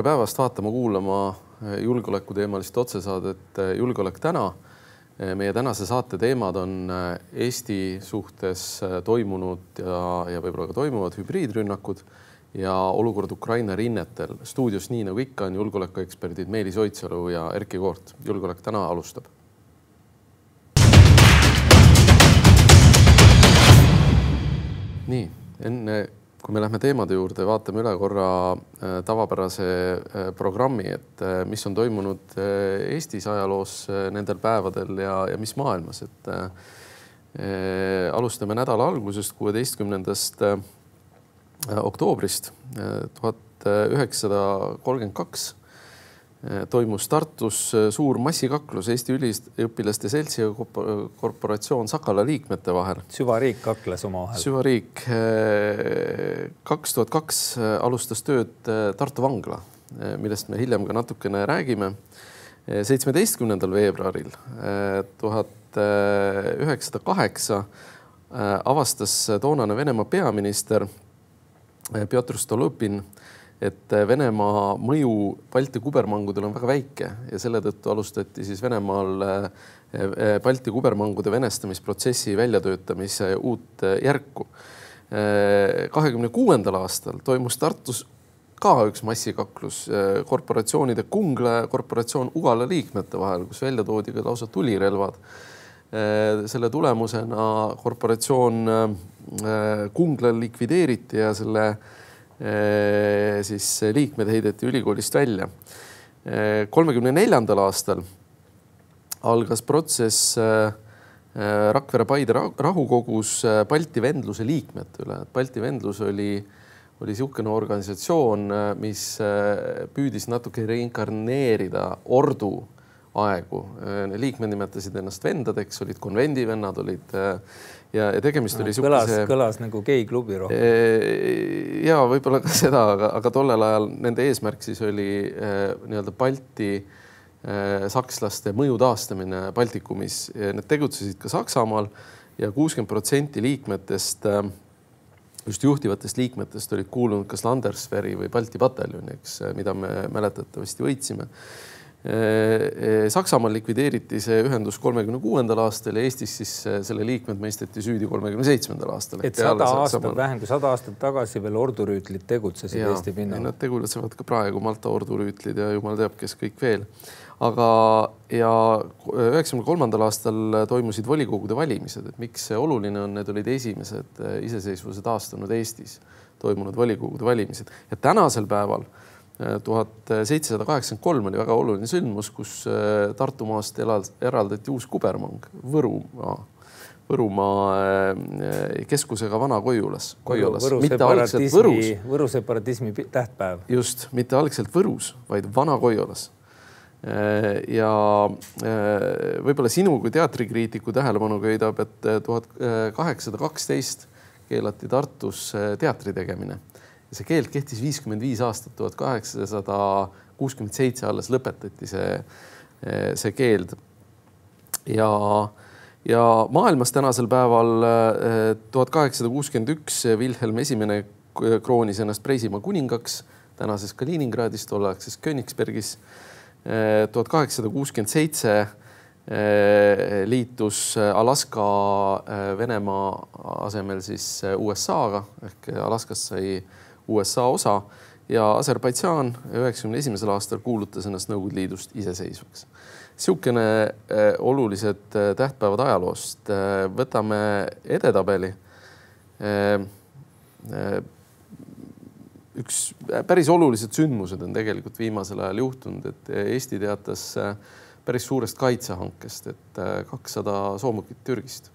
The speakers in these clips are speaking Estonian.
tere päevast vaatama-kuulama julgeolekuteemalist otsesaadet Julgeolek täna. meie tänase saate teemad on Eesti suhtes toimunud ja, ja võib-olla ka toimuvad hübriidrünnakud ja olukord Ukraina rinnetel. stuudios, nii nagu ikka, on julgeolekueksperdid Meelis Oidsalu ja Erkki Koort. julgeolek täna alustab nii, enne kui me lähme teemade juurde, vaatame üle korra äh, tavapärase äh, programmi, et äh, mis on toimunud Eestis ajaloos nendel päevadel ja, ja mis maailmas, et alustame nädala algusest, kuueteistkümnendast oktoobrist tuhat üheksasada kolmkümmend kaks toimus Tartus äh, suur massikaklus Eesti Üliõpilaste Seltsi ja korporatsioon Sakala liikmete vahel. süvariik kakles omavahel. süvariik. Äh, kaks tuhat kaks äh, alustas tööd Tartu vangla, millest me hiljem ka natukene räägime. seitsmeteistkümnendal veebruaril tuhat üheksasada kaheksa avastas toonane Venemaa peaminister Pjotor Stolõpin et Venemaa mõju Balti kubermangudel on väga väike ja selle tõttu alustati siis Venemaal eh, eh, Balti kubermangude venestamisprotsessi väljatöötamise uut järku. kahekümne kuuendal aastal toimus Tartus ka üks massikaklus korporatsioonide Kungla korporatsioon Ugala liikmete vahel, kus välja toodi ka lausa tulirelvad. selle tulemusena korporatsioon Kungla likvideeriti ja selle Äh, siis liikmed heideti ülikoolist välja. Äh, kolmekümne neljandal aastal algas protsess äh, Rakvere-Paide rahukogus Balti vendluse liikmete üle. Balti vendlus oli, oli niisugune organisatsioon, mis püüdis natuke reinkarneerida ordu aegu. liikmed nimetasid ennast vendadeks, olid konvendivennad, olid ja, ja tegemist no, oli kõlas sihukese..., kõlas nagu geiklubi rohkem. ja võib-olla ka seda, aga, aga tollel ajal nende eesmärk siis oli nii-öelda Balti sakslaste mõju taastamine Baltikumis. Need tegutsesid ka Saksamaal ja kuuskümmend protsenti liikmetest, just juhtivatest liikmetest olid kuulunud kas Landersveri või Balti pataljoni, eks, mida me mäletatavasti võitsime Äh, äh, Saksamaal likvideeriti see ühendus kolmekümne kuuendal aastal ja Eestis siis äh, selle liikmed mõisteti süüdi kolmekümne seitsmendal aastal. et sada aastat, vähem kui sada aastat tagasi veel ordurüütlid tegutsesid ja, Eesti pinnal. Nad tegutsevad ka praegu, Malta ordurüütlid ja jumal teab, kes kõik veel. aga, ja üheksakümne kolmandal aastal toimusid volikogude valimised, et miks see oluline on, need olid esimesed iseseisvuse taastanud Eestis toimunud volikogude valimised ja tänasel päeval tuhat seitsesada kaheksakümmend kolm oli väga oluline sündmus, kus äh, Tartumaast eraldati uus kubermang Võrumaa, Võrumaa äh, keskusega Vana-Koiulas, Koiulas. Võru, Võrus. Võru separatismi tähtpäev. just, mitte algselt Võrus, vaid Vana-Koiulas. Äh, ja võib-olla sinu kui teatrikriitiku tähelepanu köidab, et tuhat kaheksasada kaksteist keelati Tartus teatri tegemine see keeld kehtis viiskümmend viis aastat, tuhat kaheksasada kuuskümmend seitse alles lõpetati see, see keeld. ja, ja maailmas tänasel päeval tuhat kaheksasada kuuskümmend üks Wilhelm Esimene kroonis ennast Preisimaa kuningaks tänases Kaliningradis, tolleaegses Königsbergis. tuhat kaheksasada kuuskümmend seitse liitus Alaska Venemaa asemel siis USA-ga ehk Alaskast sai USA osa ja Aserbaidžaan üheksakümne esimesel aastal kuulutas ennast Nõukogude Liidust iseseisvaks. niisugune äh, olulised äh, tähtpäevad ajaloost. Äh, võtame edetabeli. üks päris olulised sündmused on tegelikult viimasel ajal juhtunud, et Eesti teatas päris suurest kaitsehankest, et kakssada soomukit Türgist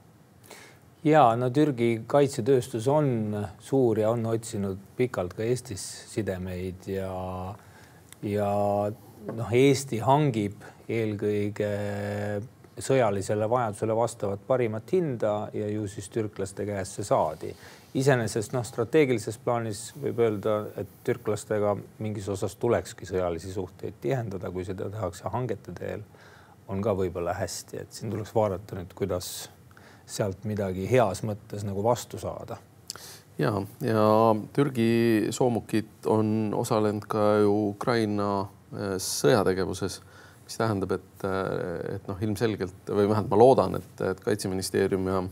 ja no Türgi kaitsetööstus on suur ja on otsinud pikalt ka Eestis sidemeid ja, ja noh, Eesti hangib eelkõige sõjalisele vajadusele vastavat parimat hinda ja ju siis türklaste käest see saadi. iseenesest noh, strateegilises plaanis võib öelda, et türklastega mingis osas tulekski sõjalisi suhteid tihendada, kui seda tehakse hangete teel, on ka võib-olla hästi, et siin tuleks vaadata nüüd, kuidas sealt midagi heas mõttes nagu vastu saada. ja, ja Türgi soomukid on osalenud ka ju Ukraina sõjategevuses, mis tähendab, et, et noh, ilmselgelt või vähemalt ma loodan, et, et kaitseministeerium ja,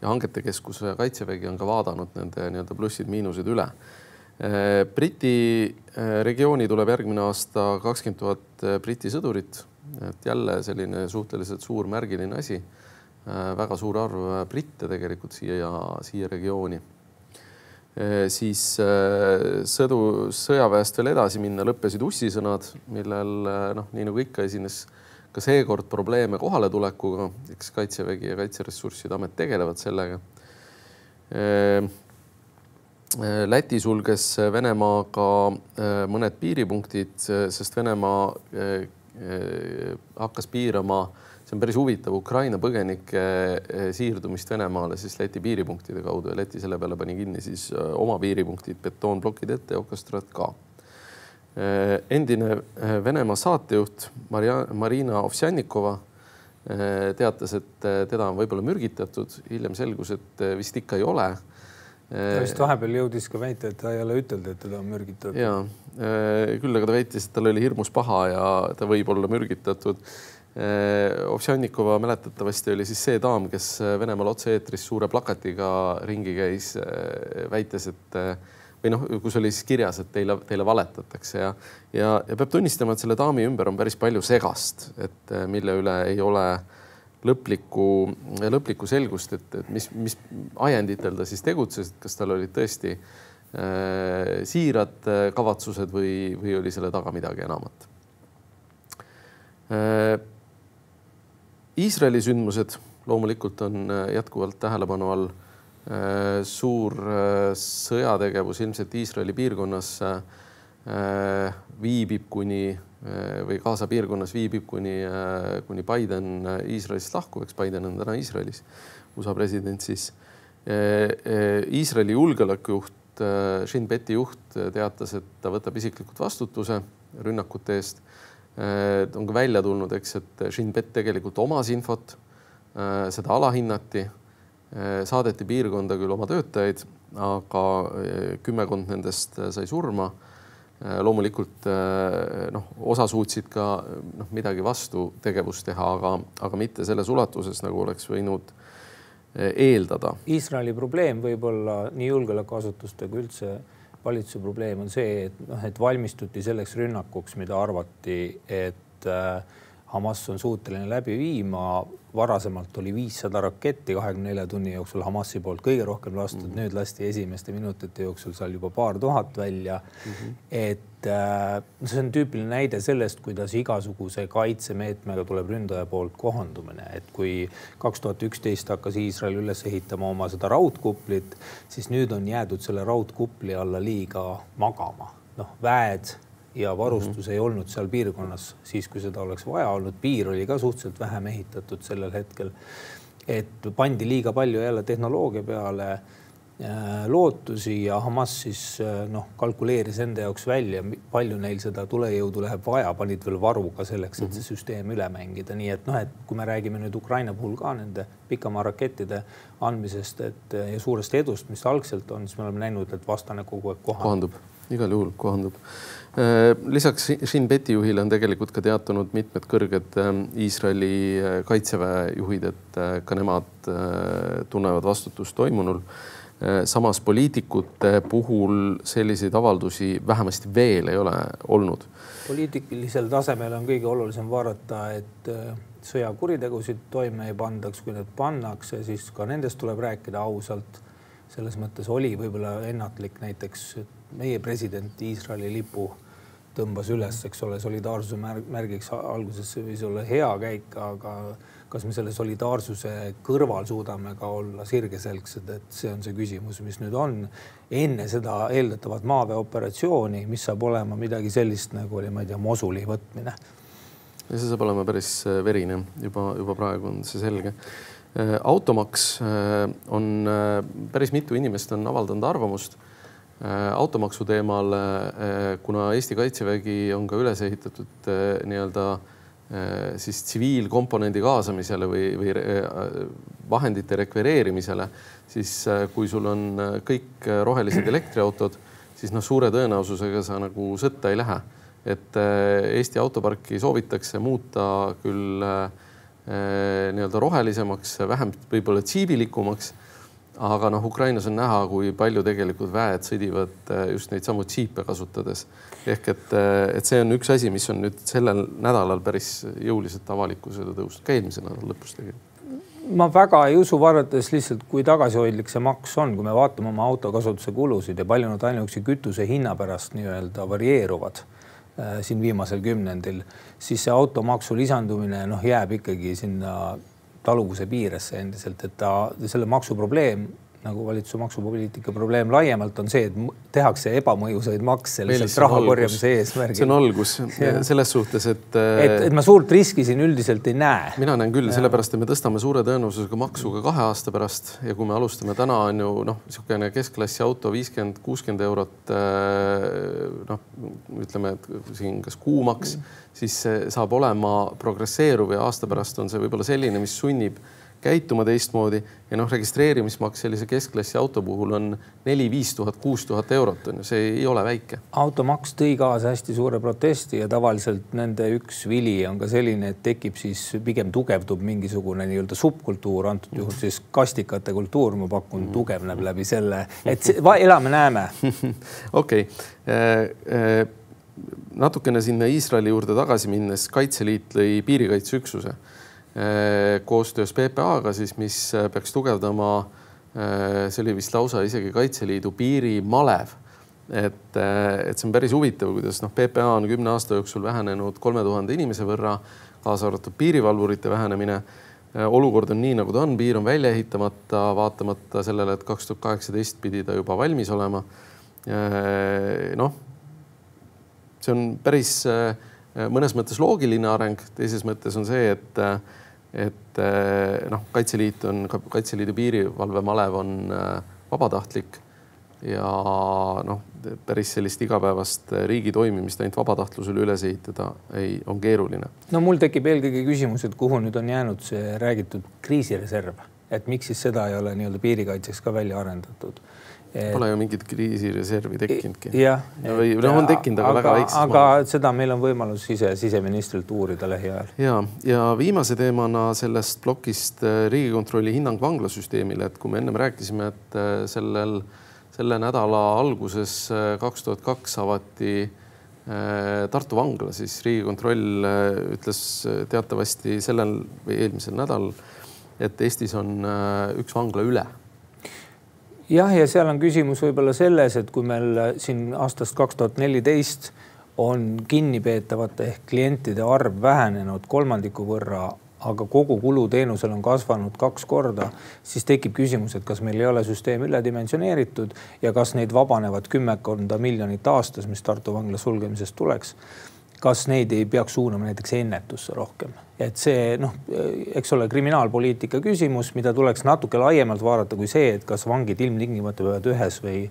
ja hangete keskus ja kaitsevägi on ka vaadanud nende nii-öelda plussid-miinused üle Briti regiooni tuleb järgmine aasta kakskümmend tuhat Briti sõdurit, et jälle selline suhteliselt suur märgiline asi. Väga suur arv britte tegelikult siia, siia regiooni. siis sõdu, sõjaväest veel edasi minna, lõppesid ussisõnad, millel noh, nii nagu ikka esines ka seekord probleeme kohaletulekuga, eks Kaitsevägi ja Kaitseressursside Amet tegelevad sellega Läti sulges Venemaaga äh, mõned piiripunktid, äh, sest Venemaa äh, hakkas piirama, see on päris huvitav, Ukraina põgenike siirdumist Venemaale siis Läti piiripunktide kaudu ja Läti selle peale pani kinni siis oma piiripunktid, betoonplokid ette ja okastraat ka. endine Venemaa saatejuht Maria, Marina Ovsjannikova teatas, et teda on võib-olla mürgitatud, hiljem selgus, et vist ikka ei ole ta vist vahepeal jõudis ka väita, et ta ei ole ütelnud, et teda on mürgitatud. ja küll aga ta väitis, et tal oli hirmus paha ja ta võib olla mürgitatud. Ovsjannikova mäletatavasti oli siis see daam, kes Venemaal otse-eetris suure plakatiga ringi käis, väites, et või noh, kus oli siis kirjas, et teile, teile valetatakse ja, ja, ja peab tunnistama, et selle daami ümber on päris palju segast, et mille üle ei ole äh, lõplikku, lõplikku selgust, et, et mis, mis ajenditel ta siis tegutses, et kas tal olid tõesti äh, siirad äh, kavatsused või, või oli selle taga midagi enamat äh,. Iisraeli sündmused loomulikult on äh, jätkuvalt tähelepanu all äh,. suur äh, sõjategevus ilmselt Iisraeli piirkonnas viibib kuni või Gaza piirkonnas viibib, kuni, kuni Biden Iisraelist lahkub, eks Biden on täna Iisraelis, USA president siis. Iisraeli julgeolekujuht, Shin Beti juht teatas, et ta võtab isiklikult vastutuse rünnakute eest. On ka välja tulnud, eks, et Shin Bet tegelikult omas infot, seda alahinnati, saadeti piirkonda küll oma töötajaid, aga kümmekond nendest sai surma. Äh, loomulikult äh, noh, osa suutsid ka noh, midagi vastu tegevust teha, aga, aga mitte selles ulatuses, nagu oleks võinud äh, eeldada. Iisraeli probleem võib-olla nii julgeolekuasutuste kui üldse valitsuse probleem on see, et noh, et valmistuti selleks rünnakuks, mida arvati, et Hamas on suuteline läbi viima varasemalt oli viissada raketti kahekümne nelja tunni jooksul Hamasi poolt kõige rohkem lastud mm, -hmm. nüüd lasti esimeste minutite jooksul seal juba paar tuhat välja mm. -hmm. et äh, see on tüüpiline näide sellest, kuidas igasuguse kaitsemeetmega tuleb ründaja poolt kohandumine, et kui kaks tuhat üksteist hakkas Iisrael üles ehitama oma seda raudkuplit, siis nüüd on jäädud selle raudkupli alla liiga magama, noh, väed ja varustus mm -hmm. ei olnud seal piirkonnas siis, kui seda oleks vaja olnud. piir oli ka suhteliselt vähe mehitatud sellel hetkel. et pandi liiga palju jälle tehnoloogia peale äh, lootusi ja Hamas siis äh, noh, kalkuleeris enda jaoks välja, palju neil seda tulejõudu läheb vaja, panid veel varu ka selleks, et see mhm. süsteem üle mängida, nii et noh, et kui me räägime nüüd Ukraina puhul ka nende pikamaa-rakettide andmisest, et ja suurest edust, mis algselt on, siis me oleme näinud, et vastane kogu aeg kohandub. kohandub, igal juhul kohandub Äh, lisaks Shin Beti juhile on tegelikult ka teatanud mitmed kõrged ähm, Iisraeli äh, kaitseväe juhid, et äh, ka nemad tunnevad vastutust toimunul. samas poliitikute puhul selliseid avaldusi vähemasti veel ei ole olnud. poliitilisel tasemel on kõige olulisem vaadata, et sõjakuritegusid toime ei pandaks, kui need pannakse, siis ka nendest tuleb rääkida ausalt. selles mõttes oli võib-olla ennatlik näiteks meie president Iisraeli lipu tõmbas üles, eks ole, solidaarsuse märgiks alguses võis olla hea käik, aga kas me selle solidaarsuse kõrval suudame ka olla sirgeselgsed, et see on see küsimus, mis nüüd on. Enne seda eeldatavat maaväeoperatsiooni, mis saab olema midagi sellist, nagu oli, ma ei tea, Mosuli võtmine. ja see saab olema päris äh, verine, juba, juba praegu on see selge. Äh, automaks äh, on, päris mitu inimest on avaldanud arvamust automaksu teemal, äh, kuna Eesti Kaitsevägi on ka üles ehitatud äh, nii-öelda siis tsiviilkomponendi kaasamisele või, või vahendite rekvireerimisele, siis kui sul on kõik rohelised elektriautod, siis noh, suure tõenäosusega sa nagu sõtta ei lähe. et Eesti autoparki soovitakse muuta küll nii-öelda rohelisemaks, vähem võib-olla tsiivilikumaks aga noh, Ukrainas on näha, kui palju tegelikult väed sõdivad äh, just neid samu džiipe kasutades. ehk et, äh, et see on üks asi, mis on nüüd sellel nädalal päris jõuliselt avalikkusele tõusnud, ka eelmise nädala lõpus tegelikult ma väga ei usu, vaadates lihtsalt, kui tagasihoidlik see maks on, kui me vaatame oma autokasutuse kulusid ja palju nad ainuüksi kütuse hinna pärast nii-öelda varieeruvad äh, siin viimasel kümnendil, siis see automaksu lisandumine noh, jääb ikkagi sinna taluvuse piiresse endiselt, et ta selle maksu probleem nagu valitsuse maksupoliitika probleem laiemalt on see, et tehakse ebamõjusaid makse lihtsalt raha korjamise eesmärgil. see on algus selles suhtes, et. et, et ma suurt riski siin üldiselt ei näe. mina näen küll, sellepärast et me tõstame suure tõenäosusega maksu ka kahe aasta pärast ja kui me alustame täna on ju noh, niisugune keskklassi auto viiskümmend, kuuskümmend eurot äh, noh, ütleme, et siin kas kuumaks mm., siis see saab olema progresseeruv ja aasta pärast on see võib-olla selline, mis sunnib käituma teistmoodi. Ja noh, registreerimismaks sellise keskklassi auto puhul on neli-viis tuhat, kuus tuhat eurot on ju, see ei ole väike. automaks tõi kaasa hästi suure protesti ja tavaliselt nende üks vili on ka selline, et tekib siis pigem tugevdub mingisugune nii-öelda subkultuur, antud juhul siis kastikate kultuur, ma pakun, tugevneb läbi selle, et elame-näeme. okei, äh, äh, natukene sinna Iisraeli juurde tagasi minnes, Kaitseliit lõi piirikaitseüksuse koostöös PPA-ga siis, mis äh, peaks tugevdama, äh, see oli vist lausa isegi Kaitseliidu piirimalev. et, et see on päris huvitav, kuidas noh, PPA on kümne aasta jooksul vähenenud kolme tuhande inimese võrra, kaasa arvatud piirivalvurite vähenemine. olukord on nii, nagu ta on, piir on välja ehitamata, vaatamata sellele, et kaks tuhat kaheksateist pidi ta juba valmis olema. noh, see on päris mõnes mõttes loogiline areng, teises mõttes on see, et et eh, noh, Kaitseliit on, Kaitseliidu piirivalvemalev on eh, vabatahtlik ja noh, päris sellist igapäevast riigi toimimist ainult vabatahtlusele üles ehitada ei, on keeruline. no mul tekib eelkõige küsimus, et kuhu nüüd on jäänud see räägitud kriisireserv, et miks siis seda ei ole nii-öelda piirikaitseks ka välja arendatud et.... Pole ju mingit kriisireservi tekkinudki. jah. või noh, on tekkinud, aga, väga väikses aga mahus. seda meil on võimalus ise siseministrilt uurida lähiajal. ja, ja viimase teemana sellest plokist äh, Riigikontrolli hinnang vanglasüsteemile, et kui me ennem rääkisime, et äh, sellel, selle nädala alguses äh, kaks tuhat kaks avati Tartu vangla, siis Riigikontroll ütles teatavasti sellel või eelmisel nädalal, et Eestis on üks vangla üle jah, ja seal on küsimus võib-olla selles, et kui meil siin aastast kaks tuhat neliteist on kinnipeetavate ehk klientide arv vähenenud kolmandiku võrra, aga kogu kulu teenusel on kasvanud kaks korda, siis tekib küsimus, et kas meil ei ole süsteem üledimensioneeritud ja kas neid vabanevat kümmekonda miljonit aastas, mis Tartu vangla sulgemisest tuleks kas neid ei peaks suunama näiteks ennetusse rohkem, et see noh, eks ole, kriminaalpoliitika küsimus, mida tuleks natuke laiemalt vaadata kui see, et kas vangid ilmtingimata peavad ühes või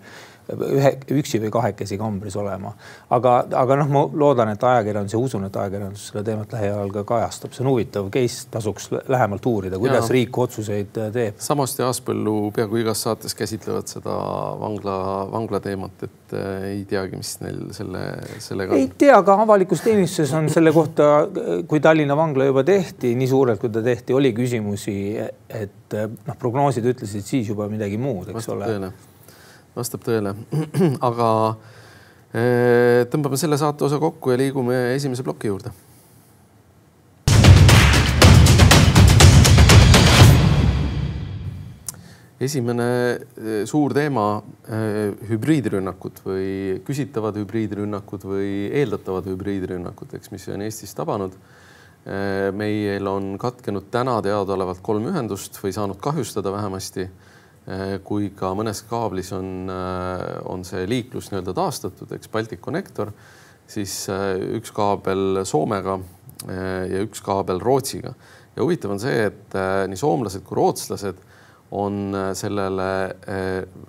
ühe, üksi või kahekesi kambris olema. aga, aga noh, ma loodan, et ajakirjandus ja usun, et ajakirjandus seda teemat lähiajal ka kajastab, see on huvitav case, tasuks lähemalt uurida, kuidas ja. riik otsuseid äh, teeb. Samost ja Aaspõllu peaaegu igas saates käsitlevad seda vangla, vangla teemat, et äh, ei teagi, mis neil selle, sellega. ei tea, aga avalikus teenistuses on selle kohta, kui Tallinna vangla juba tehti, nii suurelt kui ta tehti, oli küsimusi, et noh, prognoosid ütlesid siis juba midagi muud, eks Vastab ole tõele vastab tõele. aga eh, tõmbame selle saate osa kokku ja liigume esimese ploki juurde. esimene eh, suur teema, eh, hübriidrünnakud või küsitavad hübriidrünnakud või eeldatavad hübriidrünnakud, eks, mis on Eestis tabanud. meil on katkenud täna teadaolevalt kolm ühendust või saanud kahjustada vähemasti Äh, kui ka mõnes kaablis on, äh, on see liiklus nii-öelda taastatud, eks Balticconnector, siis äh, üks kaabel Soomega ja üks kaabel Rootsiga. ja huvitav on see, et nii soomlased kui rootslased on sellele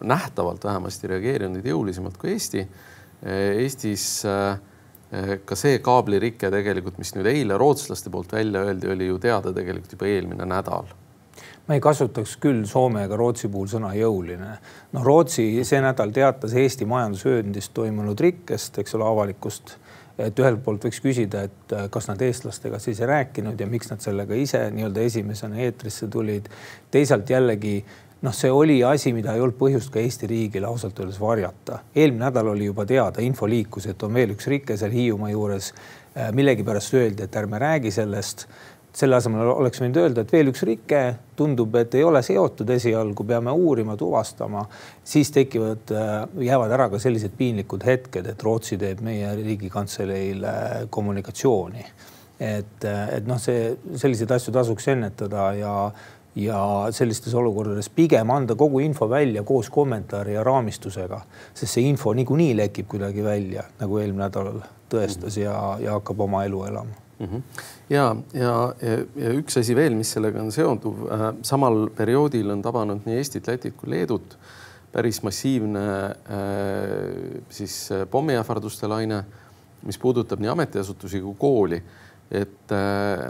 nähtavalt vähemasti reageerinud jõulisemalt kui Eesti. Eestis ka see kaablirike tegelikult, mis nüüd eile rootslaste poolt välja öeldi, oli ju teada tegelikult juba eelmine nädal ma ei kasutaks küll Soome ega Rootsi puhul sõna jõuline. noh, Rootsi see nädal teatas Eesti majandusvööndist toimunud rikkest, eks ole, avalikust. et ühelt poolt võiks küsida, et äh, kas nad eestlastega siis ei rääkinud ja miks nad sellega ise nii-öelda esimesena eetrisse tulid. teisalt jällegi noh, see oli asi, mida ei olnud põhjust ka Eesti riigil ausalt öeldes varjata. eelmine nädal oli juba teada, info liikus, et on veel üks rike seal Hiiumaa juures. Äh, millegipärast öeldi, et ärme räägi sellest selle asemel oleks võinud öelda, et veel üks rike tundub, et ei ole seotud esialgu, peame uurima, tuvastama, siis tekivad, äh, jäävad ära ka sellised piinlikud hetked, et Rootsi teeb meie riigikantseleile kommunikatsiooni. et, äh, et noh, see selliseid asju tasuks ennetada ja ja sellistes olukordades pigem anda kogu info välja koos kommentaari ja raamistusega, sest see info niikuinii lekib kuidagi välja, nagu eelmine nädal tõestas ja, ja hakkab oma elu elama mm. -hmm. ja, ja, ja, üks asi veel, mis sellega on seonduv äh,, samal perioodil on tabanud nii Eestit, Lätit kui Leedut päris massiivne äh, siis äh, pommiähvarduste laine, mis puudutab nii ametiasutusi kui kooli. et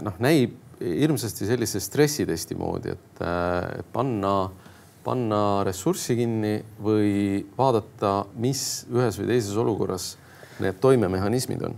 noh, näib hirmsasti sellise stressitesti moodi, et panna, panna ressurssi kinni või vaadata, mis ühes või teises olukorras need toimemehhanismid on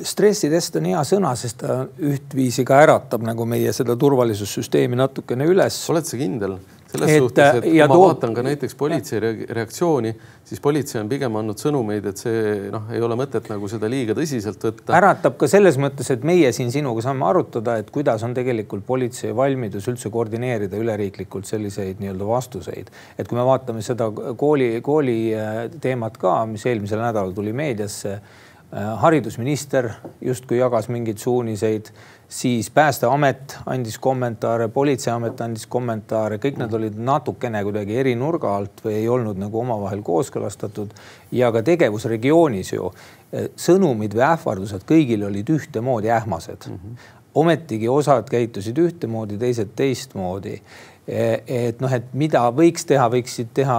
stressitest on hea sõna, sest ta ühtviisi ka äratab nagu meie seda turvalisussüsteemi natukene üles. oled sa kindel? selles et, suhtes, et kui ma toob... vaatan ka näiteks politsei reaktsiooni, siis politsei on pigem andnud sõnumeid, et see noh, ei ole mõtet nagu seda liiga tõsiselt võtta. äratab ka selles mõttes, et meie siin sinuga saame arutada, et kuidas on tegelikult politsei valmidus üldse koordineerida üleriiklikult selliseid nii-öelda vastuseid. et kui me vaatame seda kooli, kooli äh, teemat ka, mis eelmisel nädalal tuli meediasse Äh, haridusminister justkui jagas mingeid suuniseid, siis Päästeamet andis kommentaare, Politseiamet andis kommentaare, kõik need olid natukene kuidagi eri nurga alt või ei olnud nagu omavahel kooskõlastatud. ja ka tegevusregioonis ju äh, sõnumid või ähvardused kõigil olid ühtemoodi ähmased mm. -hmm. ometigi osad käitusid ühtemoodi, teised teistmoodi et noh, et mida võiks teha, võiksid teha,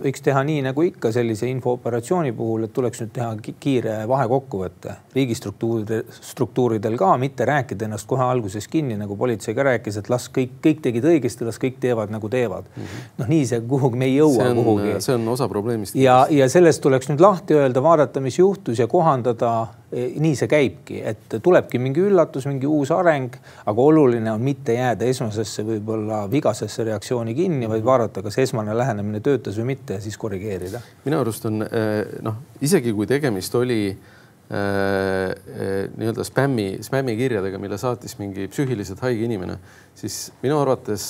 võiks teha nii nagu ikka sellise infooperatsiooni puhul, et tuleks nüüd teha kiire vahekokkuvõte riigistruktuuride, struktuuridel ka, mitte rääkida ennast kohe alguses kinni, nagu politsei ka rääkis, et las kõik, kõik tegid õigesti, las kõik teevad nagu teevad mm -hmm.. noh, nii see kuhugi, me ei jõua see on, kuhugi. see on osa probleemist. ja, ja sellest tuleks nüüd lahti öelda, vaadata, mis juhtus ja kohandada E, nii see käibki, et tulebki mingi üllatus, mingi uus areng, aga oluline on mitte jääda esmasesse võib-olla vigasesse reaktsiooni kinni, vaid vaadata, kas esmane lähenemine töötas või mitte ja siis korrigeerida. minu arust on e, noh, isegi kui tegemist oli äh, nii-öelda spämmi, spämmikirjadega, mille saatis mingi psüühiliselt haige inimene, siis minu arvates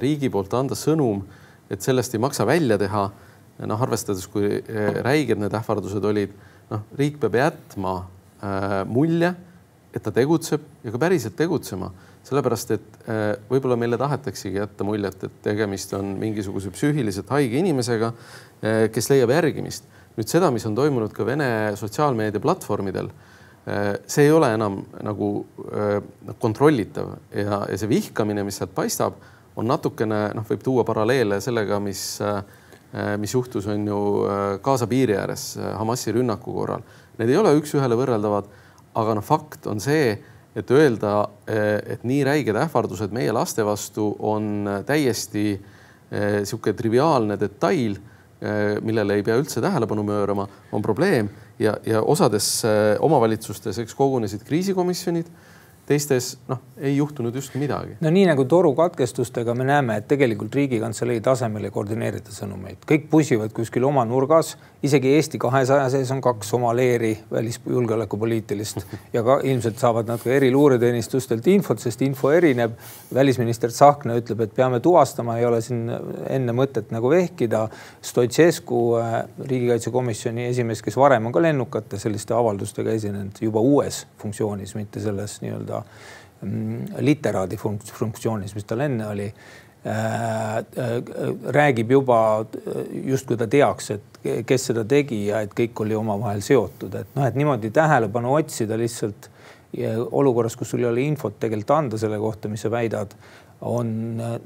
riigi poolt anda sõnum, et sellest ei maksa välja teha, noh, arvestades, kui räiged need ähvardused olid noh, riik peab jätma mulje, et ta tegutseb ja ka päriselt tegutsema, sellepärast et äh, võib-olla meile tahetaksegi jätta muljet, et tegemist on mingisuguse psüühiliselt haige inimesega äh,, kes leiab järgimist. nüüd seda, mis on toimunud ka Vene sotsiaalmeedia platvormidel äh,, see ei ole enam nagu kontrollitav ja, ja see vihkamine, mis sealt paistab, on natukene noh, võib tuua paralleele sellega, mis mis juhtus, on ju Gaza piiri ääres Hamasi rünnaku korral. Need ei ole üks-ühele võrreldavad, aga noh, fakt on see, et öelda, et nii räiged ähvardused meie laste vastu on täiesti niisugune triviaalne detail, millele ei pea üldse tähelepanu pöörama, on probleem. Ja, ja osades omavalitsustes, eks kogunesid kriisikomisjonid teistes noh, ei juhtunud justkui midagi. no nii nagu torukatkestustega me näeme, et tegelikult Riigikantselei tasemel ei koordineerita sõnumeid, kõik pusivad kuskil oma nurgas, isegi Eesti kahesaja sees on kaks oma leeri välisjulgeolekupoliitilist ja ka ilmselt saavad nad ka eri luureteenistustelt infot, sest info erineb. välisminister Tsahkna ütleb, et peame tuvastama, ei ole siin enne mõtet nagu vehkida. Stoicescu, äh, riigikaitsekomisjoni esimees, kes varem on ka lennukate selliste avaldustega esinenud juba uues funktsioonis, mitte selles nii-öelda mm, literaadi funktsioonis, mis tal enne oli Äh, äh, räägib juba äh, justkui ta teaks, et kes seda tegi ja et kõik oli omavahel seotud, et noh, et niimoodi tähelepanu otsida lihtsalt olukorras, kus sul ei ole infot tegelikult anda selle kohta, mis sa väidad, on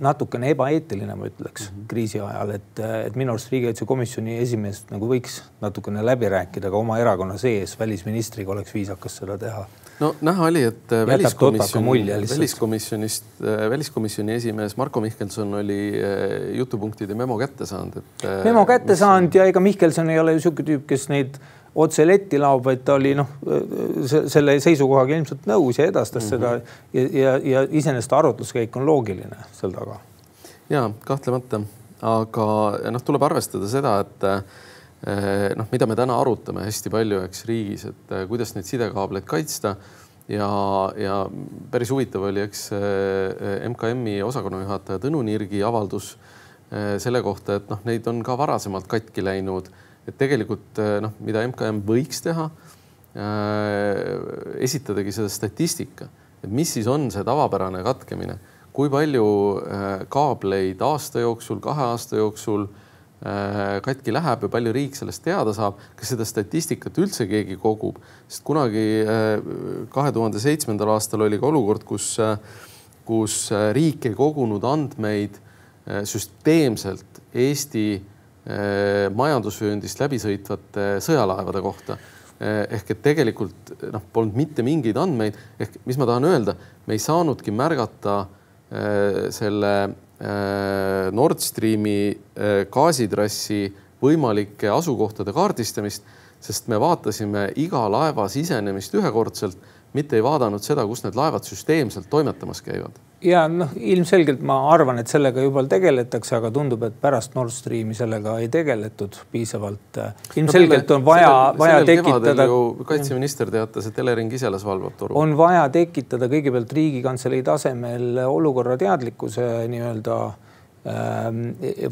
natukene ebaeetiline, ma ütleks mm -hmm. kriisi ajal, et, et minu arust riigikaitsekomisjoni esimees nagu võiks natukene läbi rääkida ka oma erakonna sees, välisministriga oleks viisakas seda teha no näha oli, et väliskomisjoni, väliskomisjonist, väliskomisjoni esimees Marko Mihkelson oli jutupunktide memo kätte saanud, et. memo kätte mis... saanud ja ega Mihkelson ei ole ju niisugune tüüp, kes neid otse letti laob, vaid ta oli noh, selle seisukohaga ilmselt nõus ja edastas mm -hmm. seda ja, ja, ja iseenesest arutluskäik on loogiline seal taga. ja kahtlemata, aga noh, tuleb arvestada seda, et noh, mida me täna arutame hästi palju, eks riigis, et eh, kuidas neid sidekaableid kaitsta. Ja, ja päris huvitav oli, eks MKM-i osakonna juhataja Tõnu Nirgi avaldus selle kohta, et noh, neid on ka varasemalt katki läinud. Et tegelikult noh, mida MKM võiks teha äh,, esitadagi seda statistika, et mis siis on see tavapärane katkemine, kui palju äh, kaableid aasta jooksul, kahe aasta jooksul äh, katki läheb ja palju riik sellest teada saab, kas seda statistikat üldse keegi kogub, sest kunagi kahe tuhande seitsmendal aastal oli ka olukord, kus, kus riik ei kogunud andmeid süsteemselt Eesti majandusvööndist läbi sõitvate sõjalaevade kohta. Eh, ehk et tegelikult noh, polnud mitte mingeid andmeid ehk mis ma tahan öelda, me ei saanudki märgata selle Nord Streami gaasitrassi võimalike asukohtade kaardistamist, sest me vaatasime iga laeva sisenemist ühekordselt, mitte ei vaadanud seda, kus need laevad süsteemselt toimetamas käivad ja noh, ilmselgelt ma arvan, et sellega juba tegeletakse, aga tundub, et pärast Nord Streami sellega ei tegeletud piisavalt. ilmselgelt on vaja, vaja tekitada. kaitseminister teatas, et Elering ise las valvab toru. on vaja tekitada kõigepealt Riigikantselei tasemel olukorra teadlikkuse nii-öelda ähm,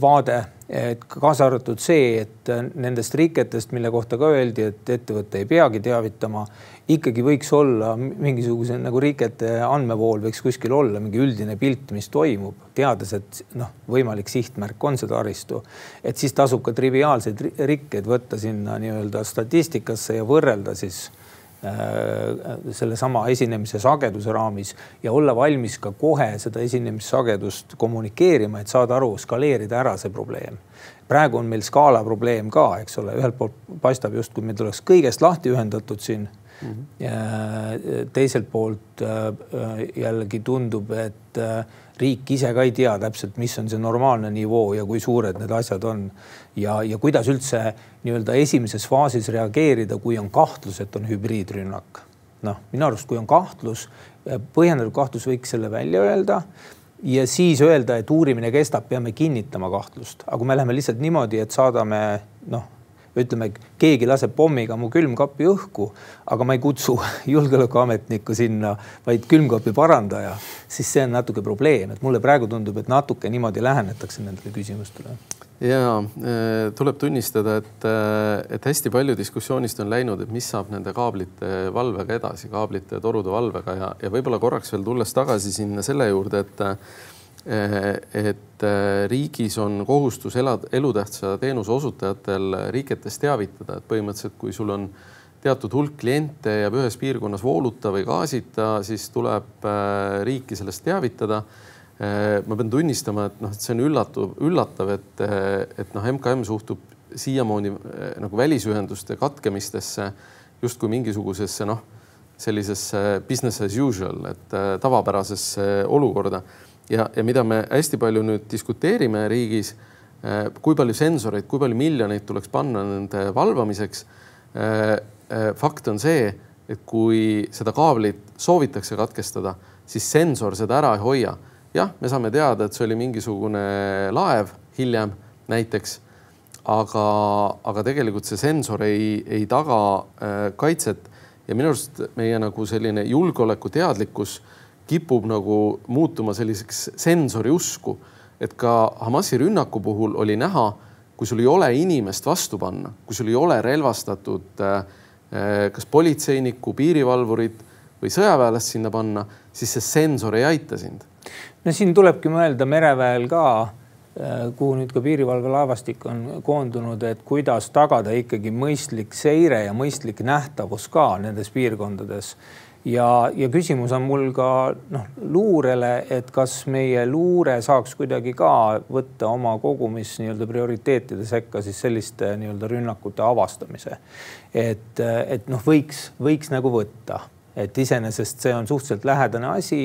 vaade, et kaasa arvatud see, et nendest riketest, mille kohta ka öeldi, et ettevõte ei peagi teavitama ikkagi võiks olla mingisuguse nagu rikete andmevool võiks kuskil olla mingi üldine pilt, mis toimub, teades, et noh, võimalik sihtmärk on see taristu. et siis tasub ka triviaalseid rikkeid võtta sinna nii-öelda statistikasse ja võrrelda siis sellesama esinemise sageduse raamis ja olla valmis ka kohe seda esinemissagedust kommunikeerima, et saada aru, skaleerida ära see probleem. Praegu on meil skaala probleem ka, eks ole, ühelt poolt paistab justkui meil tuleks kõigest lahti ühendatud siin mm. -hmm. teiselt poolt äh, jällegi tundub, et riik ise ka ei tea täpselt, mis on see normaalne nivoo ja kui suured need asjad on ja, ja kuidas üldse nii-öelda esimeses faasis reageerida, kui on kahtlus, et on hübriidrünnak. noh, minu arust, kui on kahtlus, põhjendatud kahtlus, võiks selle välja öelda ja siis öelda, et uurimine kestab, peame kinnitama kahtlust, aga kui me läheme lihtsalt niimoodi, et saadame noh ütleme, keegi laseb pommiga mu külmkapi õhku, aga ma ei kutsu julgeolekuametnikku sinna, vaid külmkapi parandaja, siis see on natuke probleem, et mulle praegu tundub, et natuke niimoodi lähenetakse nendele küsimustele. Ja eh, tuleb tunnistada, et, eh, et hästi palju diskussioonist on läinud, et mis saab nende kaablite valvega edasi, kaablite ja torude valvega ja, ja võib-olla korraks veel tulles tagasi sinna selle juurde, et et eh, riigis on kohustus elad, elutähtsa teenuse osutajatel riketest teavitada, et põhimõtteliselt, kui sul on teatud hulk kliente jääb ühes piirkonnas vooluta või gaasita, siis tuleb eh, riiki sellest teavitada. ma pean tunnistama, et noh, et see on üllatav, üllatav, et, et noh, MKM suhtub siiamaani nagu välisühenduste katkemistesse justkui mingisugusesse noh, sellisesse business as usual, et tavapärasesse olukorda ja, ja mida me hästi palju nüüd diskuteerime riigis, äh, kui palju sensoreid, kui palju miljoneid tuleks panna nende valvamiseks. Äh, äh, fakt on see, et kui seda kaablit soovitakse katkestada, siis sensor seda ära ei hoia. jah, me saame teada, et see oli mingisugune laev hiljem näiteks, aga, aga tegelikult see sensor ei, ei taga kaitset ja minu arust meie nagu selline julgeolekuteadlikkus kipub nagu muutuma selliseks sensori usku, et ka Hamasi rünnaku puhul oli näha, kui sul ei ole inimest vastu panna, kui sul ei ole relvastatud äh, äh, kas politseinikku, piirivalvurit või sõjaväelast sinna panna, siis see sensor ei aita sind. no siin tulebki mõelda mereväel ka, äh, kuhu nüüd ka piirivalvelaevastik on koondunud, et kuidas tagada ikkagi mõistlik seire ja mõistlik nähtavus ka nendes piirkondades ja, ja küsimus on mul ka noh, luurele, et kas meie luure saaks kuidagi ka võtta oma kogumis nii-öelda prioriteetide sekka siis selliste nii-öelda rünnakute avastamise. et, et noh, võiks, võiks nagu võtta, et iseenesest see on suhteliselt lähedane asi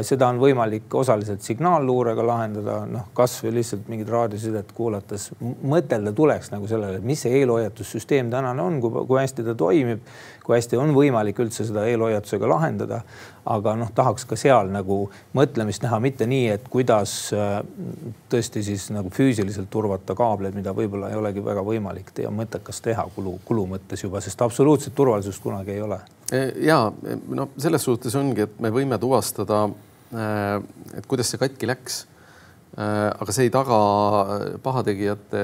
seda on võimalik osaliselt signaalluurega lahendada, noh, kasvõi lihtsalt mingit raadiosidet kuulates mõtelda tuleks nagu sellele, et mis see eelhoiatussüsteem tänane on, kui, kui hästi ta toimib, kui hästi on võimalik üldse seda eelhoiatusega lahendada. aga noh, tahaks ka seal nagu mõtlemist näha, mitte nii, et kuidas äh, tõesti siis nagu füüsiliselt turvata kaableid, mida võib-olla ei olegi väga võimalik ja mõttekas teha kulu, kulu mõttes juba, sest absoluutset turvalisust kunagi ei ole ja no selles suhtes ongi, et me võime tuvastada, eh, et kuidas see katki läks. Aga see ei taga pahategijate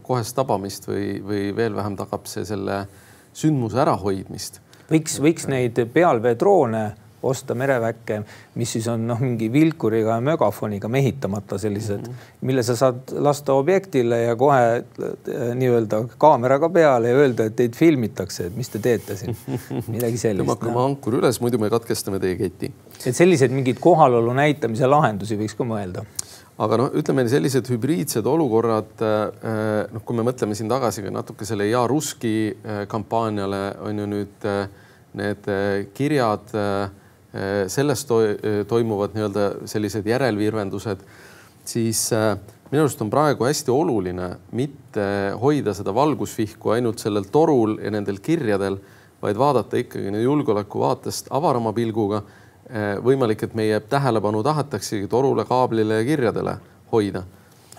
kohest tabamist või, või veel vähem tagab see selle sündmuse ärahoidmist. võiks, võiks neid pealveedroone osta mereväkke, mis siis on noh, mingi vilkuriga ja mögafoniga mehitamata sellised mm, -hmm. mille sa saad lasta objektile ja kohe äh, nii-öelda kaameraga peale ja öelda, et teid filmitakse, et mis te teete siin, midagi sellist. tõmmake oma ankur üles, muidu me katkestame teie keti. et selliseid mingeid kohalolu näitamise lahendusi võiks ka mõelda aga noh, ütleme sellised hübriidsed olukorrad, äh, noh, kui me mõtleme siin tagasi ka natuke selle Ja Ruski äh, kampaaniale on ju nüüd need kirjad Äh, sellest to äh, toimuvad nii-öelda sellised järelvirvendused, siis äh, minu arust on praegu hästi oluline mitte hoida seda valgusvihku ainult sellel torul ja nendel kirjadel, vaid vaadata ikkagi julgeoleku vaatest avarama pilguga. võimalik, et meie tähelepanu tahetaksegi torule, kaablile ja kirjadele hoida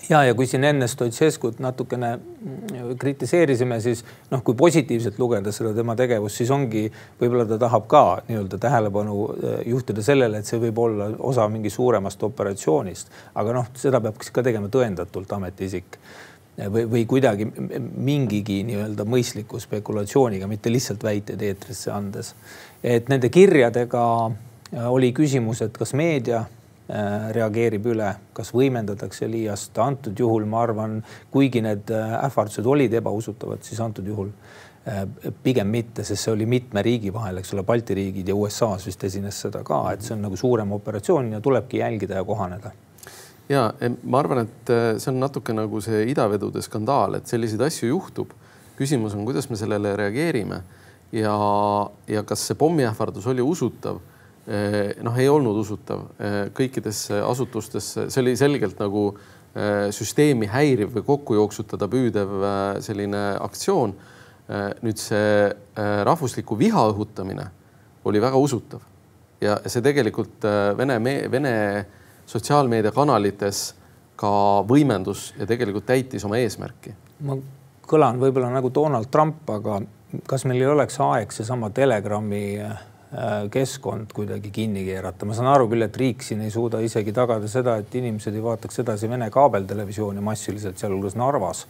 ja, ja kui siin enne Stoicescut natukene mm, kritiseerisime, siis noh, kui positiivselt lugeda seda tema tegevust, siis ongi, võib-olla ta tahab ka nii-öelda tähelepanu äh, juhtida sellele, et see võib olla osa mingi suuremast operatsioonist, aga noh, seda peab ka tegema tõendatult ametiisik või, või kuidagi mingigi nii-öelda mõistliku spekulatsiooniga, mitte lihtsalt väiteid eetrisse andes. et nende kirjadega oli küsimus, et kas meedia reageerib üle, kas võimendatakse liiast. antud juhul ma arvan, kuigi need äh, ähvardused olid ebausutavad, siis antud juhul äh, pigem mitte, sest see oli mitme riigi vahel, eks ole, Balti riigid ja USA-s vist esines seda ka, et see on nagu suurem operatsioon ja tulebki jälgida ja kohaneda ja ma arvan, et see on natuke nagu see idavedude skandaal, et selliseid asju juhtub. küsimus on, kuidas me sellele reageerime ja, ja kas see pommiähvardus oli usutav noh, ei olnud usutav eh, kõikidesse asutustesse, see oli selgelt nagu eh, süsteemi häiriv või kokku jooksutada püüdev selline aktsioon. nüüd see rahvusliku viha õhutamine oli väga usutav ja see tegelikult Vene, Vene sotsiaalmeediakanalites ka võimendus ja tegelikult täitis oma eesmärki. ma kõlan võib-olla nagu Donald Trump, aga kas meil ei oleks aeg seesama Telegrami keskkond kuidagi kinni keerata. ma saan aru küll, et riik siin ei suuda isegi tagada seda, et inimesed ei vaataks edasi Vene kaabeltelevisiooni massiliselt, sealhulgas Narvas.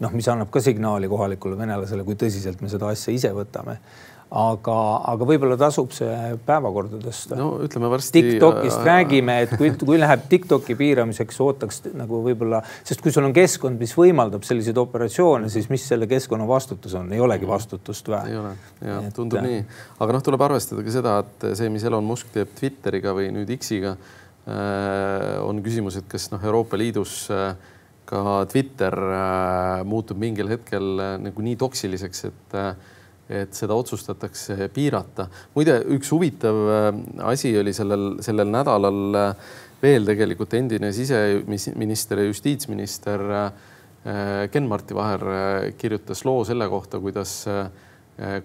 noh, mis annab ka signaali kohalikule venelasele, kui tõsiselt me seda asja ise võtame aga, aga võib-olla tasub see päevakorda tõsta. no ütleme varsti. Tiktokist äh, räägime, et kui, kui läheb Tiktoki piiramiseks, ootaks nagu võib-olla, sest kui sul on keskkond, mis võimaldab selliseid operatsioone, siis mis selle keskkonna vastutus on, ei olegi vastutust vähe. ei ole, ja et... tundub nii, aga noh, tuleb arvestada ka seda, et see, mis Elon Musk teeb Twitteriga või nüüd X-iga äh,, on küsimus, et kas noh, Euroopa Liidus äh, ka Twitter äh, muutub mingil hetkel äh, nagu nii toksiliseks, et äh, et seda otsustatakse piirata. muide, üks huvitav äh, asi oli sellel, sellel nädalal äh, veel tegelikult endine siseminister ja justiitsminister äh, Ken-Marti Vaher kirjutas loo selle kohta, kuidas,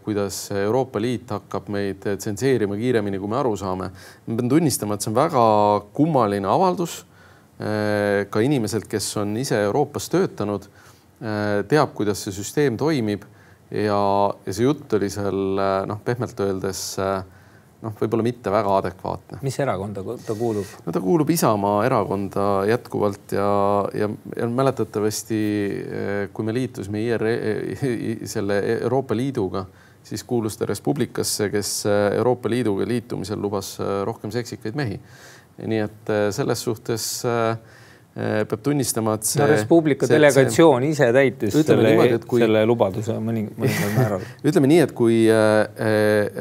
kuidas Euroopa Liit hakkab meid tsenseerima kiiremini, kui me aru saame. ma pean tunnistama, et see on väga kummaline avaldus. ka inimeselt, kes on ise Euroopas töötanud, teab, kuidas see süsteem toimib ja, ja see jutt oli seal noh, pehmelt öeldes noh, võib-olla mitte väga adekvaatne. mis erakonda ta kuulub? no ta kuulub Isamaa erakonda jätkuvalt ja, ja, ja mäletatavasti, kui me liitusime IRE, selle Euroopa Liiduga, siis kuulus ta Res Publicasse, kes Euroopa Liiduga liitumisel lubas rohkem seksikaid mehi. nii et selles suhtes peab tunnistama, et see. no Res Publica delegatsioon ise täitis selle, niimoodi, kui, selle lubaduse mõning, mõningal määral ütleme nii, et kui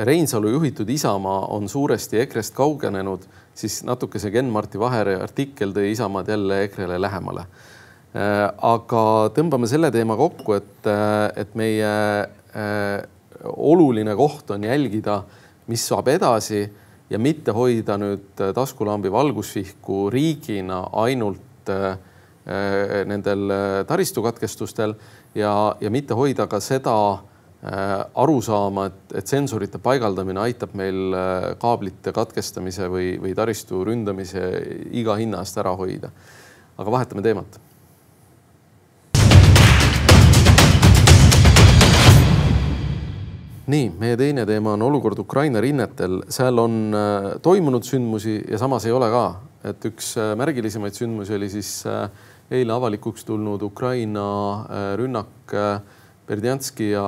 Reinsalu juhitud Isamaa on suuresti EKRE-st kaugenenud, siis natuke see Ken-Marti Vaheri artikkel tõi Isamaad jälle EKRE-le lähemale. aga tõmbame selle teema kokku, et, et meie oluline koht on jälgida, mis saab edasi ja mitte hoida nüüd taskulambi valgusvihku riigina ainult Äh, äh, nendel äh, taristukatkestustel ja, ja mitte hoida ka seda arusaama, et, et sensorite paigaldamine aitab meil kaablite katkestamise või, või taristu ründamise iga hinna eest ära hoida. aga vahetame teemat nii, meie teine teema on olukord Ukraina rinnetel, seal on toimunud sündmusi ja samas ei ole ka et üks äh, märgilisemaid sündmusi oli siis äh, eile avalikuks tulnud Ukraina äh, rünnak Berdjanski ja,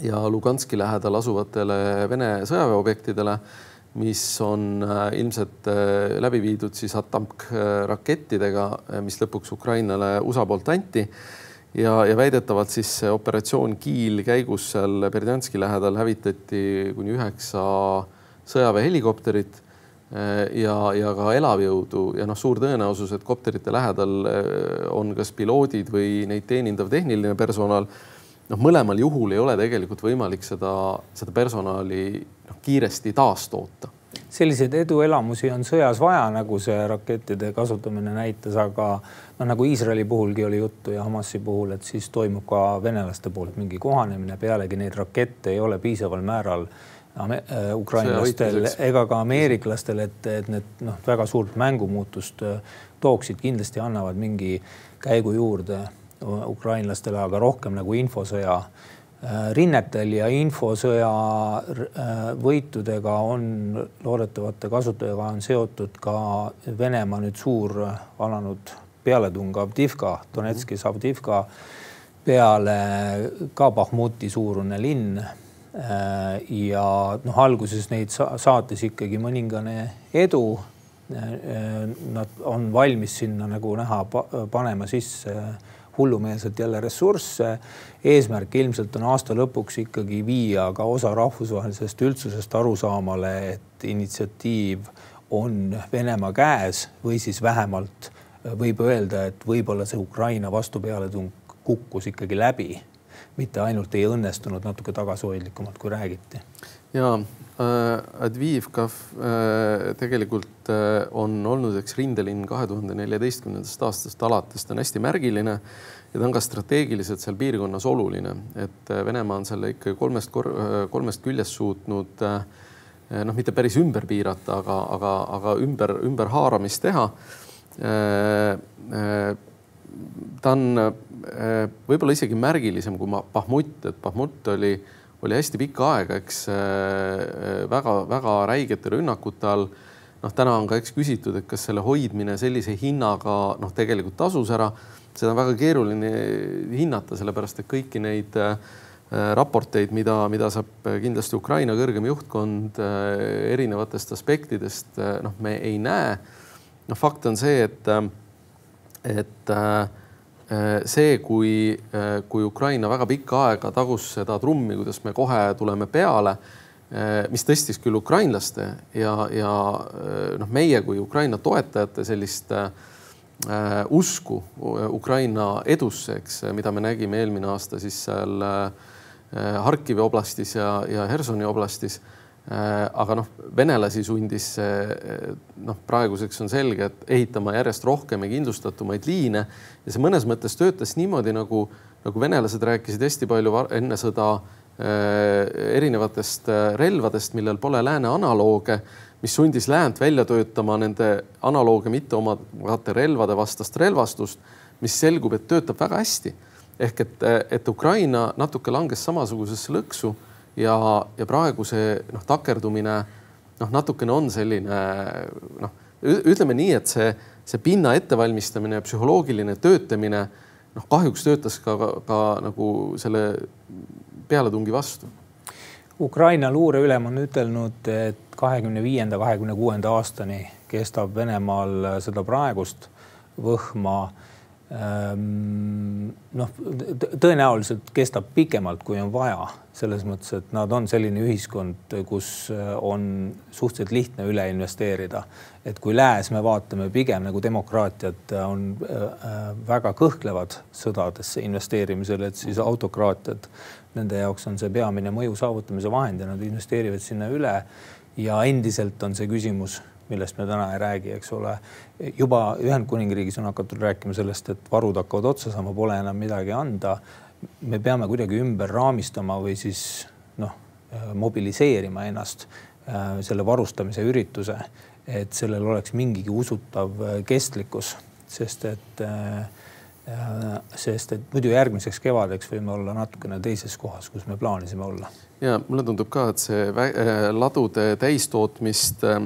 ja Luganski lähedal asuvatele Vene sõjaväeobjektidele, mis on ilmselt läbi viidud siis Atamk rakettidega, mis lõpuks Ukrainale USA poolt anti. Ja, ja väidetavalt siis operatsioon Kiil käigus seal Berdjanski lähedal hävitati kuni üheksa sõjaväehelikopterit ja, ja ka elavjõudu ja noh, suur tõenäosus, et kopterite lähedal äh, on kas piloodid või neid teenindav tehniline personal. noh, mõlemal juhul ei ole tegelikult võimalik seda, seda personali noh, kiiresti taastoota. selliseid eduelamusi on sõjas vaja, nagu see rakettide kasutamine näitas, aga noh, nagu Iisraeli puhulgi oli juttu ja Hamasi puhul, et siis toimub ka venelaste poolt mingi kohanemine, pealegi neid rakette ei ole piisaval määral Äh, ukrainlastel ega ka ameeriklastel, et, et need noh, väga suurt mängumuutust äh, tooksid, kindlasti annavad mingi käigu juurde ukrainlastele, aga rohkem nagu infosõja äh, rinnetel ja infosõja võitudega on loodetavate kasutajaga on seotud ka Venemaa nüüd suur alanud pealetung Avdivka, Donetskis Avdivka peale ka Bahmuti suurune linn. Äh, ja noh, alguses neid saatis ikkagi mõningane edu. Äh, nad on valmis sinna nagu näha panema sisse hullumeelselt jälle ressursse. eesmärk ilmselt on aasta lõpuks ikkagi viia ka osa rahvusvahelisest üldsusest arusaamale, et initsiatiiv on Venemaa käes või siis vähemalt võib öelda, et võib-olla see Ukraina vastupealetung kukkus ikkagi läbi mitte ainult ei õnnestunud natuke tagasihoidlikumalt, kui räägiti. ja äh, Adviivka äh, tegelikult äh, on olnud üks rindelinn kahe tuhande neljateistkümnendast aastast alates, ta on hästi märgiline ja ta on ka strateegiliselt seal piirkonnas oluline, et Venemaa on selle ikkagi kolmest, kolmest küljest suutnud noh, mitte päris ümber piirata, aga, aga, aga ümber, ümberhaaramist teha ta on äh, võib-olla isegi märgilisem kui Bahmut, et Bahmut oli, oli hästi pikka aega, eks väga-väga äh, räigete rünnakute all. noh, täna on ka eks küsitud, et kas selle hoidmine sellise hinnaga noh, tegelikult tasus ära. seda on väga keeruline hinnata, sellepärast et kõiki neid äh, raporteid, mida, mida saab kindlasti Ukraina kõrgem juhtkond erinevatest aspektidest, noh, me ei näe. noh, fakt on see, et et äh, see, kui, äh, kui Ukraina väga pikka aega tagus seda trummi, kuidas me kohe tuleme peale, äh, mis tõstis küll ukrainlaste ja, ja noh, meie kui Ukraina toetajate sellist äh, usku Ukraina edusse, eks, mida me nägime eelmine aasta siis seal äh, Harkivi oblastis ja, ja Hersoni oblastis Äh, aga noh, venelasi sundis see noh, praeguseks on selge, et ehitama järjest rohkem ja kindlustatumaid liine ja see mõnes mõttes töötas niimoodi nagu, nagu venelased rääkisid hästi palju enne sõda äh, erinevatest äh, relvadest, millel pole lääne analooge, mis sundis läänt välja töötama nende analooge mitte omavate relvade vastast relvastust, mis selgub, et töötab väga hästi. ehk et, et Ukraina natuke langes samasugusesse lõksu ja, ja praegu see noh, takerdumine noh, natukene on selline noh, ütleme nii, et see, see pinna ettevalmistamine ja psühholoogiline töötamine noh, kahjuks töötas ka, ka, ka nagu selle pealetungi vastu. Ukraina luureülem on ütelnud, et kahekümne viienda, kahekümne kuuenda aastani kestab Venemaal seda praegust võhma noh, tõenäoliselt kestab pikemalt, kui on vaja, selles mõttes, et nad on selline ühiskond, kus äh, on suhteliselt lihtne üle investeerida. et kui lääs me vaatame pigem nagu demokraatiat on äh, äh, väga kõhklevad sõdadesse investeerimisel, et siis autokraatiad, nende jaoks on see peamine mõju saavutamise vahend ja nad investeerivad sinna üle. ja endiselt on see küsimus millest me täna ei räägi, eks ole. juba Ühendkuningriigis on hakatud rääkima sellest, et varud hakkavad otsa saama, pole enam midagi anda. me peame kuidagi ümber raamistama või siis noh, mobiliseerima ennast äh, selle varustamise ürituse, et sellel oleks mingigi usutav äh, kestlikkus, sest et äh, sest et muidu järgmiseks kevadeks võime olla natukene teises kohas, kus me plaanisime olla ja mulle tundub ka, et see äh, ladude täistootmist äh,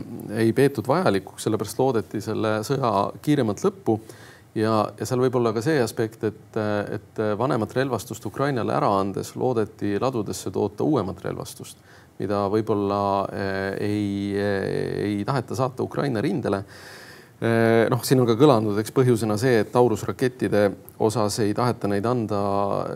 ei peetud vajalikuks, sellepärast loodeti selle sõja kiiremat lõppu. ja, ja seal võib olla ka see aspekt, et, äh, et vanemat relvastust Ukrainale ära andes loodeti ladudesse toota uuemat relvastust, mida võib-olla ei, ei taheta saata Ukraina rindele noh, siin on ka kõlanud, eks põhjusena see, et Taurus rakettide osas ei taheta neid anda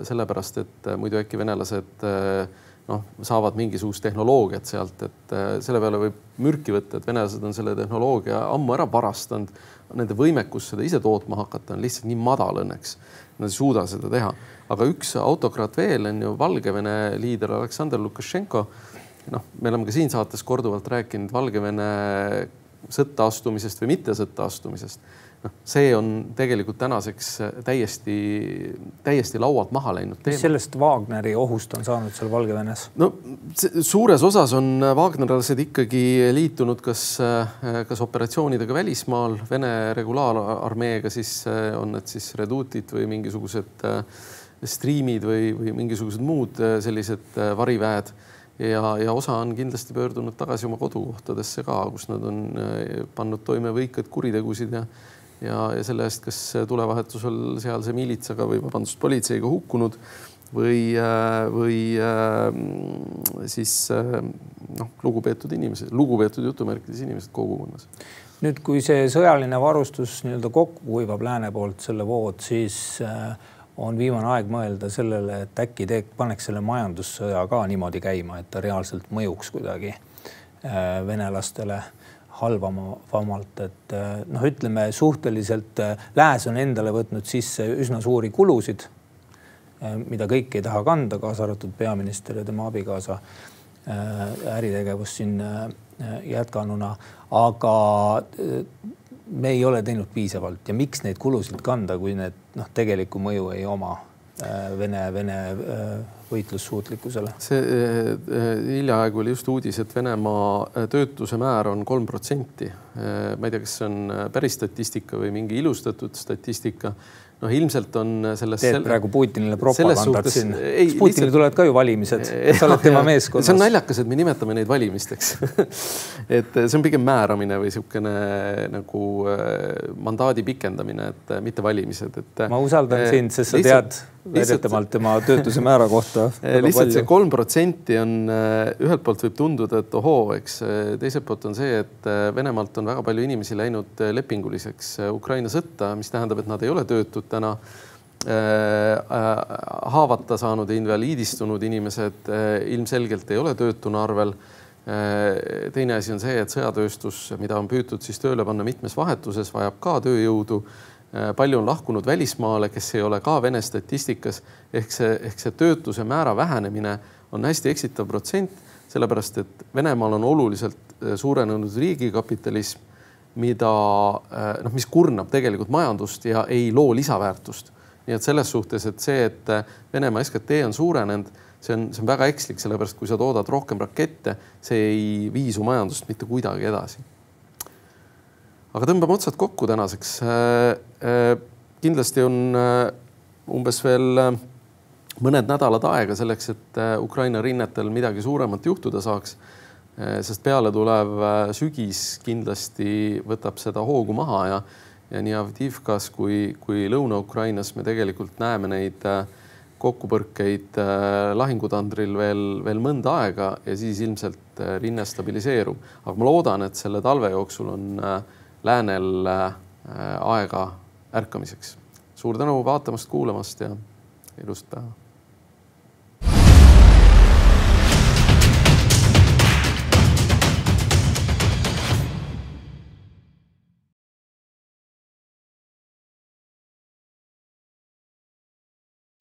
sellepärast, et muidu äkki venelased äh, noh, saavad mingisugust tehnoloogiat sealt, et äh, selle peale võib mürki võtta, et venelased on selle tehnoloogia ammu ära varastanud. Nende võimekus seda ise tootma hakata on lihtsalt nii madal õnneks. Nad ei suuda seda teha, aga üks autokraat veel on ju Valgevene liider Aleksandr Lukašenko. noh, me oleme ka siin saates korduvalt rääkinud Valgevene sõtta astumisest või mitte sõtta astumisest noh, see on tegelikult tänaseks täiesti, täiesti laualt maha läinud teema. mis sellest Wagneri ohust on saanud seal Valgevenes? no suures osas on wagnerlased ikkagi liitunud kas, kas operatsioonidega välismaal, Vene regulaararmeega, siis on need siis reduutid või mingisugused striimid või, või mingisugused muud sellised variväed ja, ja osa on kindlasti pöördunud tagasi oma kodukohtadesse ka, kus nad on pannud toime võikaid kuritegusid ja ja, ja selle eest, kas tulevahetusel sealse miilitsaga või vabandust, politseiga hukkunud või, äh, või äh, siis äh, noh, lugupeetud inimesed, lugupeetud jutumärkides inimesed kogukonnas. nüüd, kui see sõjaline varustus nii-öelda kokku kuivab lääne poolt selle vood, siis on viimane aeg mõelda sellele, et äkki teek, paneks selle majandussõja ka niimoodi käima, et ta reaalselt mõjuks kuidagi venelastele halvamalt, et eh, noh, ütleme suhteliselt eh, lääs on endale võtnud sisse üsna suuri kulusid, eh, mida kõik ei taha kanda, kaasa arvatud peaminister ja tema abikaasa äritegevus siin jätkanuna, aga me ei ole teinud piisavalt ja miks neid kulusid kanda, kui need noh, tegelikku mõju ei oma Vene, Vene võitlussuutlikkusele? see äh, hiljaaegu oli just uudis, et Venemaa äh, töötuse määr on kolm protsenti. Äh, ma ei tea, kas see on päris statistika või mingi ilustatud statistika noh, ilmselt on sellest. teed praegu Putinile propagandat siin. Putinile lihtsalt... tulevad ka ju valimised, sa oled tema meeskonnas. see on naljakas, et me nimetame neid valimisteks et see on pigem määramine või niisugune nagu mandaadi pikendamine, et mitte valimised, et. ma usaldan sind, sest sa lihtsalt... tead väidetavalt tema töötuse määra kohta. lihtsalt see kolm protsenti on, ühelt poolt võib tunduda, et ohoo, eks teiselt poolt on see, et Venemaalt on väga palju inimesi läinud lepinguliseks Ukraina sõtta, mis tähendab, et nad ei ole töötud täna haavata saanud ja invaliidistunud inimesed ilmselgelt ei ole töötuna arvel. teine asi on see, et sõjatööstus, mida on püütud siis tööle panna mitmes vahetuses, vajab ka tööjõudu palju on lahkunud välismaale, kes ei ole ka Vene statistikas ehk see, ehk see töötuse määra vähenemine on hästi eksitav protsent, sellepärast et Venemaal on oluliselt äh, suurenenud riigikapitalism, mida äh, noh, mis kurnab tegelikult majandust ja ei loo lisaväärtust. nii et selles suhtes, et see, et Venemaa SKT on suurenenud, see on, see on väga ekslik, sellepärast kui sa toodad rohkem rakette, see ei vii su majandust mitte kuidagi edasi aga tõmbame otsad kokku tänaseks. Äh, äh, kindlasti on äh, umbes veel mõned nädalad aega selleks, et Ukraina rinnetel midagi suuremat juhtuda saaks. sest pealetulev sügis kindlasti võtab seda hoogu maha ja, ja nii Avdivkas kui, kui Lõuna-Ukrainas me tegelikult näeme neid kokkupõrkeid lahingutandril veel, veel mõnda aega ja siis ilmselt rinne stabiliseerub. aga ma loodan, et selle talve jooksul on äh, läänel äh, aega ärkamiseks. suur tänu vaatamast, kuulamast ja ilusat päeva